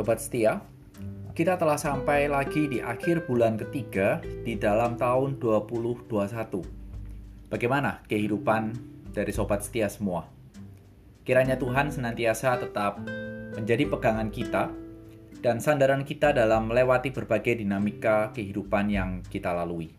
Sobat setia, kita telah sampai lagi di akhir bulan ketiga di dalam tahun 2021. Bagaimana kehidupan dari sobat setia semua? Kiranya Tuhan senantiasa tetap menjadi pegangan kita dan sandaran kita dalam melewati berbagai dinamika kehidupan yang kita lalui.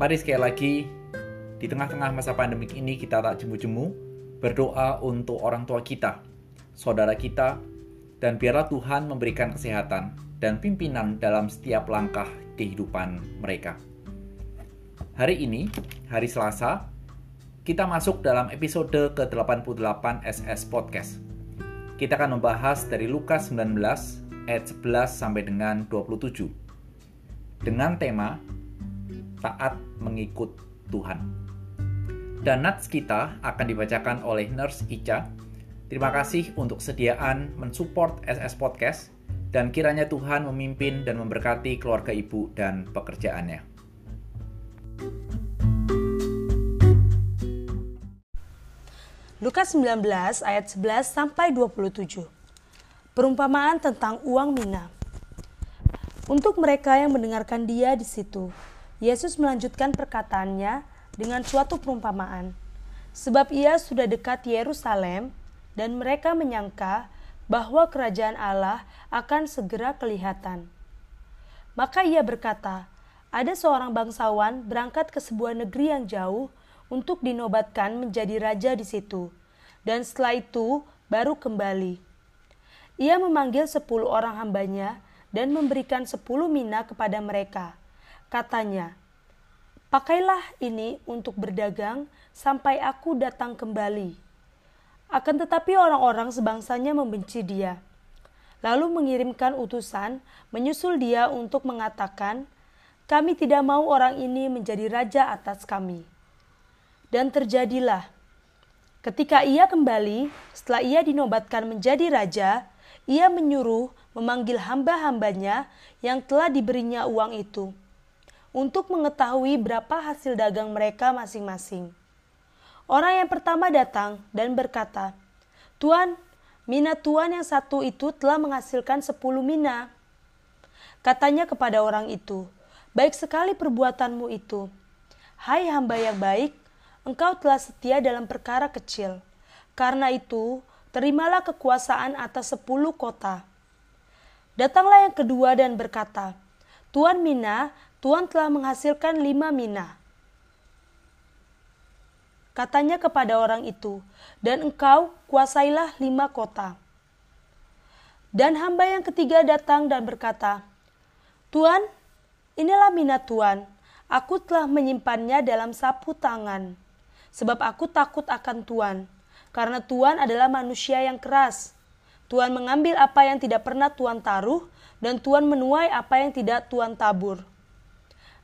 Mari sekali lagi, di tengah-tengah masa pandemik ini kita tak jemu-jemu berdoa untuk orang tua kita, saudara kita, dan biarlah Tuhan memberikan kesehatan dan pimpinan dalam setiap langkah kehidupan mereka. Hari ini, hari Selasa, kita masuk dalam episode ke-88 SS Podcast. Kita akan membahas dari Lukas 19 ayat 11 sampai dengan 27 dengan tema taat mengikut Tuhan. Dan nats kita akan dibacakan oleh Nurse Ica Terima kasih untuk sediaan mensupport SS Podcast dan kiranya Tuhan memimpin dan memberkati keluarga ibu dan pekerjaannya. Lukas 19 ayat 11 sampai 27. Perumpamaan tentang uang mina. Untuk mereka yang mendengarkan dia di situ, Yesus melanjutkan perkataannya dengan suatu perumpamaan. Sebab ia sudah dekat Yerusalem dan mereka menyangka bahwa kerajaan Allah akan segera kelihatan. Maka ia berkata, ada seorang bangsawan berangkat ke sebuah negeri yang jauh untuk dinobatkan menjadi raja di situ, dan setelah itu baru kembali. Ia memanggil sepuluh orang hambanya dan memberikan sepuluh mina kepada mereka. Katanya, Pakailah ini untuk berdagang sampai aku datang kembali akan tetapi orang-orang sebangsanya membenci dia. Lalu mengirimkan utusan menyusul dia untuk mengatakan, "Kami tidak mau orang ini menjadi raja atas kami." Dan terjadilah ketika ia kembali, setelah ia dinobatkan menjadi raja, ia menyuruh memanggil hamba-hambanya yang telah diberinya uang itu untuk mengetahui berapa hasil dagang mereka masing-masing. Orang yang pertama datang dan berkata, Tuan, mina Tuan yang satu itu telah menghasilkan sepuluh mina. Katanya kepada orang itu, baik sekali perbuatanmu itu. Hai hamba yang baik, engkau telah setia dalam perkara kecil. Karena itu, terimalah kekuasaan atas sepuluh kota. Datanglah yang kedua dan berkata, Tuan Mina, Tuan telah menghasilkan lima mina. Katanya kepada orang itu, dan engkau kuasailah lima kota. Dan hamba yang ketiga datang dan berkata, Tuan, inilah minat Tuan, aku telah menyimpannya dalam sapu tangan, sebab aku takut akan Tuan, karena Tuan adalah manusia yang keras. Tuan mengambil apa yang tidak pernah Tuan taruh, dan Tuan menuai apa yang tidak Tuan tabur.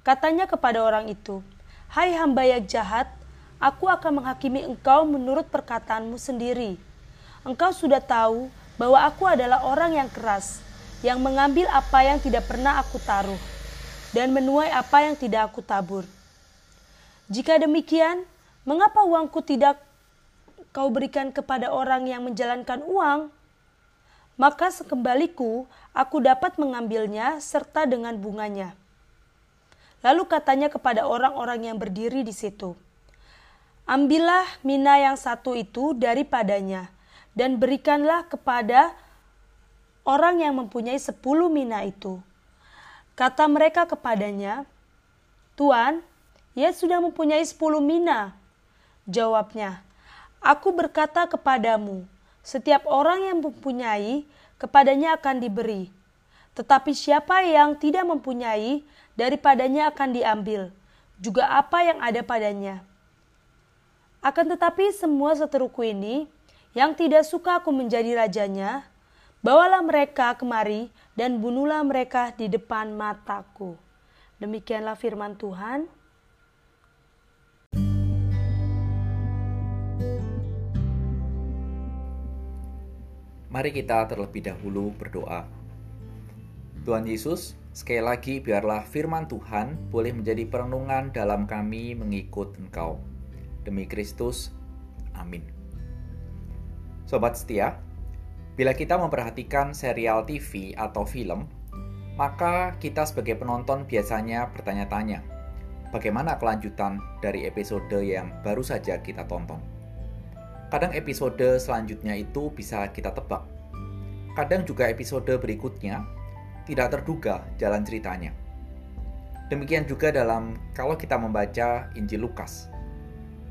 Katanya kepada orang itu, Hai hamba yang jahat, aku akan menghakimi engkau menurut perkataanmu sendiri. Engkau sudah tahu bahwa aku adalah orang yang keras, yang mengambil apa yang tidak pernah aku taruh, dan menuai apa yang tidak aku tabur. Jika demikian, mengapa uangku tidak kau berikan kepada orang yang menjalankan uang? Maka sekembaliku, aku dapat mengambilnya serta dengan bunganya. Lalu katanya kepada orang-orang yang berdiri di situ, Ambillah mina yang satu itu daripadanya, dan berikanlah kepada orang yang mempunyai sepuluh mina itu. Kata mereka kepadanya, Tuan, ia sudah mempunyai sepuluh mina. Jawabnya, Aku berkata kepadamu, setiap orang yang mempunyai, kepadanya akan diberi. Tetapi siapa yang tidak mempunyai, daripadanya akan diambil, juga apa yang ada padanya. Akan tetapi semua seteruku ini yang tidak suka aku menjadi rajanya, bawalah mereka kemari dan bunuhlah mereka di depan mataku. Demikianlah firman Tuhan. Mari kita terlebih dahulu berdoa. Tuhan Yesus, sekali lagi biarlah firman Tuhan boleh menjadi perenungan dalam kami mengikut Engkau. Demi Kristus, amin. Sobat setia, Bila kita memperhatikan serial TV atau film, maka kita sebagai penonton biasanya bertanya-tanya, bagaimana kelanjutan dari episode yang baru saja kita tonton. Kadang episode selanjutnya itu bisa kita tebak. Kadang juga episode berikutnya tidak terduga jalan ceritanya. Demikian juga dalam kalau kita membaca Injil Lukas.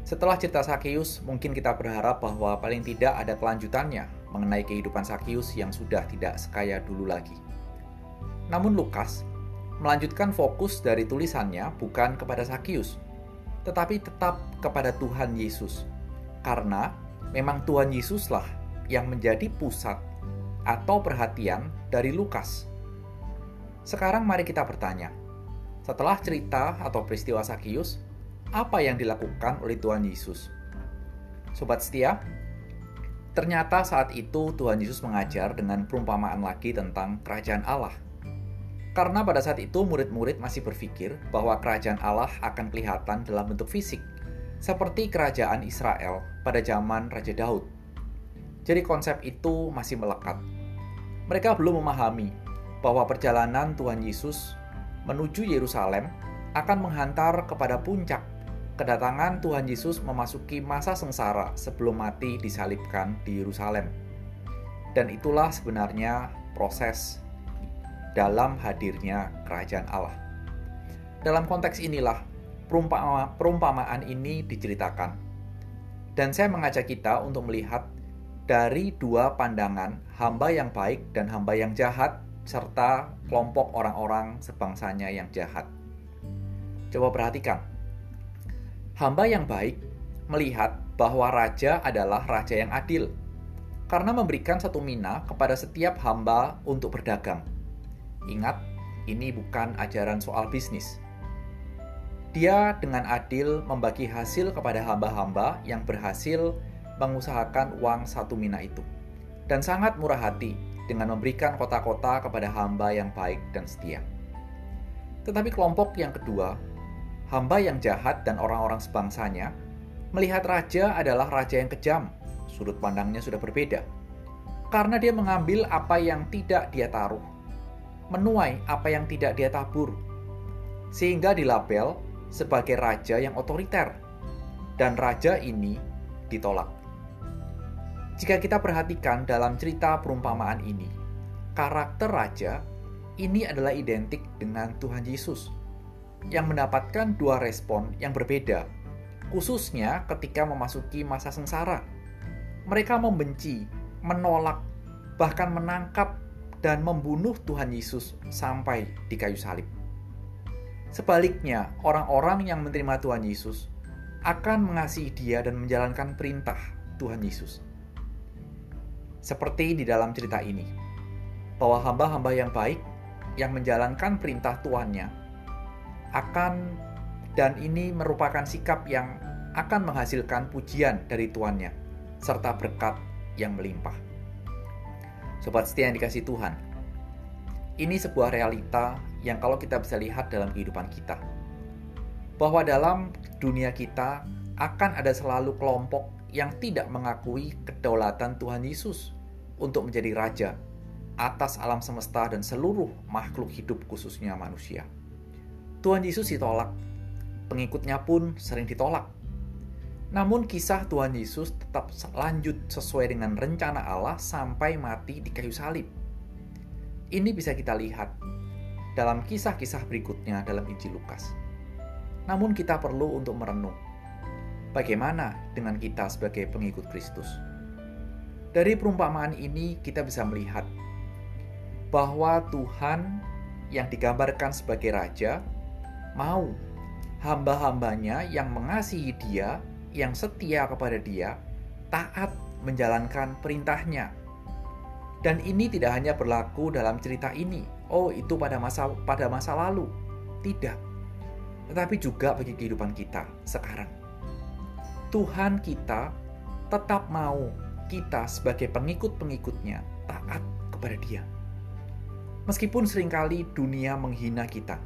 Setelah cerita Sakeus, mungkin kita berharap bahwa paling tidak ada kelanjutannya mengenai kehidupan Sakeus yang sudah tidak sekaya dulu lagi. Namun Lukas melanjutkan fokus dari tulisannya bukan kepada Sakeus, tetapi tetap kepada Tuhan Yesus. Karena memang Tuhan Yesuslah yang menjadi pusat atau perhatian dari Lukas. Sekarang mari kita bertanya, setelah cerita atau peristiwa Sakius, apa yang dilakukan oleh Tuhan Yesus? Sobat setia, ternyata saat itu Tuhan Yesus mengajar dengan perumpamaan lagi tentang kerajaan Allah. Karena pada saat itu murid-murid masih berpikir bahwa kerajaan Allah akan kelihatan dalam bentuk fisik, seperti kerajaan Israel pada zaman Raja Daud. Jadi konsep itu masih melekat. Mereka belum memahami bahwa perjalanan Tuhan Yesus menuju Yerusalem akan menghantar kepada puncak kedatangan Tuhan Yesus memasuki masa sengsara sebelum mati disalibkan di Yerusalem. Dan itulah sebenarnya proses dalam hadirnya kerajaan Allah. Dalam konteks inilah perumpama, perumpamaan ini diceritakan. Dan saya mengajak kita untuk melihat dari dua pandangan hamba yang baik dan hamba yang jahat serta kelompok orang-orang sebangsanya yang jahat. Coba perhatikan, Hamba yang baik melihat bahwa raja adalah raja yang adil karena memberikan satu mina kepada setiap hamba untuk berdagang. Ingat, ini bukan ajaran soal bisnis. Dia dengan adil membagi hasil kepada hamba-hamba yang berhasil mengusahakan uang satu mina itu. Dan sangat murah hati dengan memberikan kota-kota kepada hamba yang baik dan setia. Tetapi kelompok yang kedua hamba yang jahat dan orang-orang sebangsanya melihat raja adalah raja yang kejam. Sudut pandangnya sudah berbeda. Karena dia mengambil apa yang tidak dia taruh, menuai apa yang tidak dia tabur, sehingga dilabel sebagai raja yang otoriter. Dan raja ini ditolak. Jika kita perhatikan dalam cerita perumpamaan ini, karakter raja ini adalah identik dengan Tuhan Yesus yang mendapatkan dua respon yang berbeda, khususnya ketika memasuki masa sengsara. Mereka membenci, menolak, bahkan menangkap dan membunuh Tuhan Yesus sampai di kayu salib. Sebaliknya, orang-orang yang menerima Tuhan Yesus akan mengasihi Dia dan menjalankan perintah Tuhan Yesus. Seperti di dalam cerita ini, bahwa hamba-hamba yang baik yang menjalankan perintah tuannya akan dan ini merupakan sikap yang akan menghasilkan pujian dari tuannya serta berkat yang melimpah. Sobat setia yang dikasih Tuhan, ini sebuah realita yang kalau kita bisa lihat dalam kehidupan kita. Bahwa dalam dunia kita akan ada selalu kelompok yang tidak mengakui kedaulatan Tuhan Yesus untuk menjadi raja atas alam semesta dan seluruh makhluk hidup khususnya manusia. Tuhan Yesus ditolak. Pengikutnya pun sering ditolak. Namun kisah Tuhan Yesus tetap lanjut sesuai dengan rencana Allah sampai mati di kayu salib. Ini bisa kita lihat dalam kisah-kisah berikutnya dalam Injil Lukas. Namun kita perlu untuk merenung. Bagaimana dengan kita sebagai pengikut Kristus? Dari perumpamaan ini kita bisa melihat bahwa Tuhan yang digambarkan sebagai raja mau hamba-hambanya yang mengasihi dia, yang setia kepada dia, taat menjalankan perintahnya. Dan ini tidak hanya berlaku dalam cerita ini. Oh, itu pada masa pada masa lalu. Tidak. Tetapi juga bagi kehidupan kita sekarang. Tuhan kita tetap mau kita sebagai pengikut-pengikutnya taat kepada dia. Meskipun sering kali dunia menghina kita,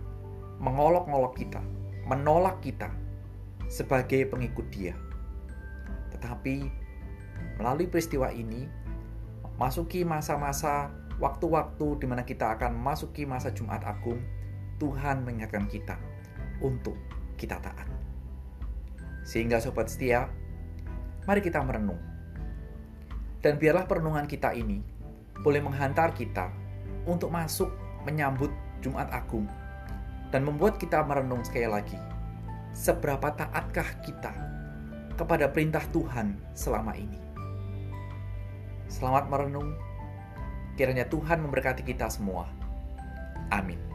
mengolok-olok kita, menolak kita sebagai pengikut Dia. Tetapi melalui peristiwa ini, masuki masa-masa waktu-waktu di mana kita akan masuki masa Jumat Agung, Tuhan mengingatkan kita untuk kita taat. Sehingga sobat setia, mari kita merenung. Dan biarlah perenungan kita ini boleh menghantar kita untuk masuk menyambut Jumat Agung dan membuat kita merenung sekali lagi. Seberapa taatkah kita kepada perintah Tuhan selama ini? Selamat merenung. Kiranya Tuhan memberkati kita semua. Amin.